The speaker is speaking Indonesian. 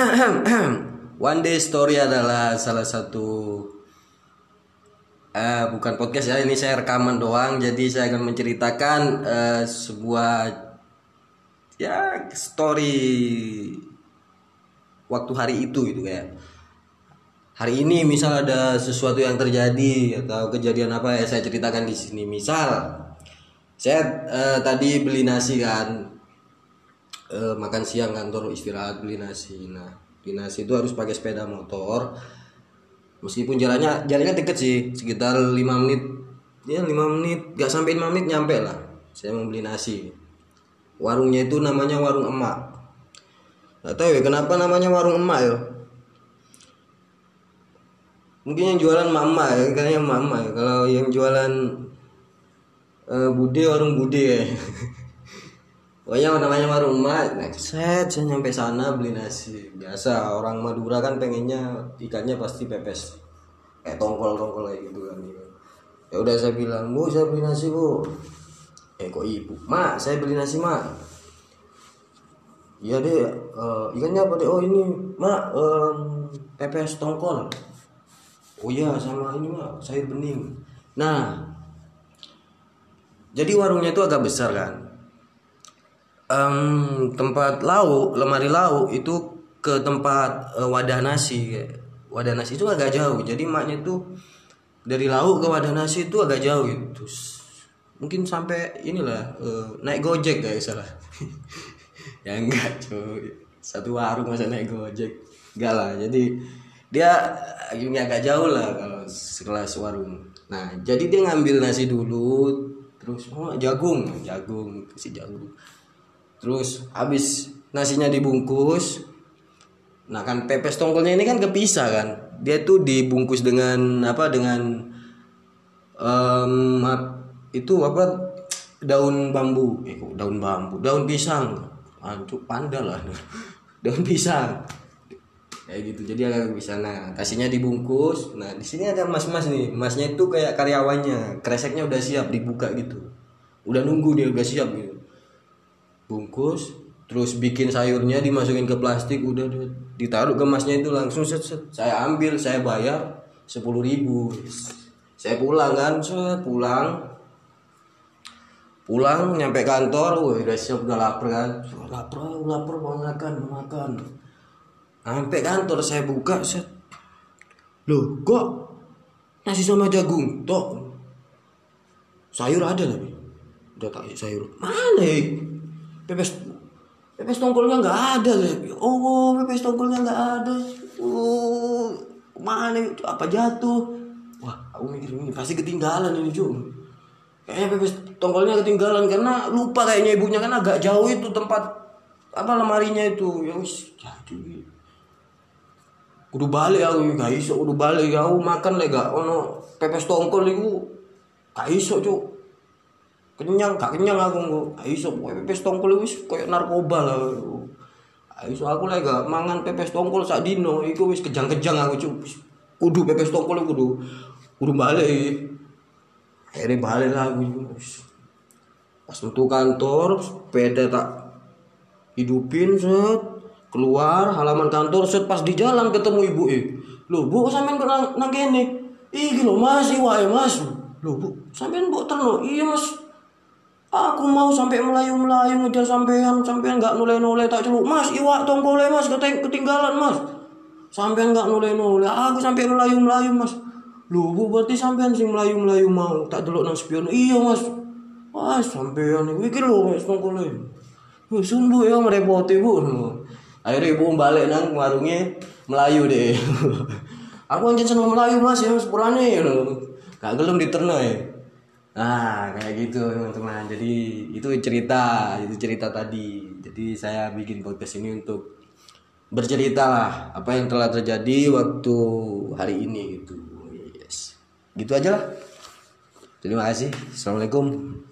One Day Story adalah salah satu eh bukan podcast ya ini saya rekaman doang. Jadi saya akan menceritakan eh, sebuah ya story waktu hari itu gitu kayak. Hari ini misal ada sesuatu yang terjadi atau kejadian apa ya saya ceritakan di sini. Misal saya eh, tadi beli nasi kan eh, makan siang kantor istirahat beli nasi. Nah beli nasi itu harus pakai sepeda motor. Meskipun jalannya jalannya deket sih sekitar 5 menit. Ya 5 menit gak sampai 5 menit nyampe lah. Saya mau beli nasi. Warungnya itu namanya warung emak. Gak tahu ya kenapa namanya warung emak ya? Mungkin yang jualan mama ya kayaknya mama ya. Kalau yang jualan uh, bude warung bude. ya pokoknya namanya warung emak. Nah, set saya nyampe sana beli nasi. Biasa orang Madura kan pengennya ikannya pasti pepes. Kayak tongkol tongkol kayak gitu kan ya udah saya bilang bu saya beli nasi bu. Eh kok ibu? Mak saya beli nasi mak. Iya deh uh, ikannya apa deh oh ini mak um, pepes tongkol. Oh iya sama ini mak sayur bening. Nah jadi warungnya itu agak besar kan um, tempat lauk lemari lauk itu ke tempat uh, wadah nasi wadah nasi itu agak jauh. Jadi maknya itu dari lauk ke wadah nasi itu agak jauh itu mungkin sampai inilah uh, naik gojek guys salah? Ya enggak cuy. Satu warung masa naik gojek. Enggak lah jadi dia ini agak jauh lah kalau sekelas warung. Nah jadi dia ngambil nasi dulu terus oh, jagung jagung kasih jagung terus habis nasinya dibungkus nah kan pepes tongkolnya ini kan kepisah kan? Dia tuh dibungkus dengan apa dengan um, itu apa daun bambu. Eh daun bambu? Daun pisang. Anjuk panda lah. Daun pisang. Kayak gitu jadi agak bisa nah kasihnya dibungkus. Nah di sini ada mas-mas nih. Masnya itu kayak karyawannya. Kreseknya udah siap dibuka gitu. Udah nunggu dia udah siap gitu bungkus terus bikin sayurnya dimasukin ke plastik udah ditaruh ke masnya itu langsung set, set. saya ambil saya bayar sepuluh ribu. Saya pulang kan set pulang. Pulang nyampe kantor wah udah siap udah lapar kan. Lapar lapar mau makan mau makan. Sampai kantor saya buka set. Loh kok nasi sama jagung tok? Sayur ada tapi? Udah tak sayur. Mana ya pepes pepes tongkolnya nggak ada deh oh pepes tongkolnya nggak ada. Oh mana itu apa jatuh? Wah aku mikir ini pasti ketinggalan ini cuy kayaknya pepes tongkolnya ketinggalan karena lupa kayaknya ibunya kan agak jauh itu tempat apa lemarinya itu. Ya wis jadi kudu balik aku gak iso kudu balik. Aku makan lagi gak ono pepes tongkol itu gak iso cuk kenyang gak kenyang aku nggak iso pepes tongkol wis koyo narkoba lah. Iso aku lagi gak mangan pepes tongkol sak dino iku wis kejang-kejang aku cuk. Kudu pepes tongkol kudu. Kudu balik. Akhirnya balik lah aku pas untuk kantor sepeda tak hidupin set. Keluar halaman kantor set. Pas di jalan ketemu ibu eh lo bu sampean kok nang, nang kene? Iki lo mas iwa mas. Lo bu sampean bu terno iya mas aku mau sampai melayu melayu ngejar sampean sampean nggak noleh tak celuk. Mas iwa tongkole mas ketinggalan mas. Sampean nggak noleh aku sampai melayu melayu mas. Lo bu berarti sampean sing melayu melayu mau tak delok nang spion? Iya mas. Wah, sampean iki lho wis tongkole. Wis ya merepoti bu. Akhirnya ibu balik nang warungnya Melayu deh. Aku anjir seneng Melayu mas ya sepurane gak gelem diterno ya nah kayak gitu teman-teman. Jadi itu cerita itu cerita tadi. Jadi saya bikin podcast ini untuk bercerita lah apa yang telah terjadi waktu hari ini gitu. Yes. Gitu aja lah. Terima kasih. Assalamualaikum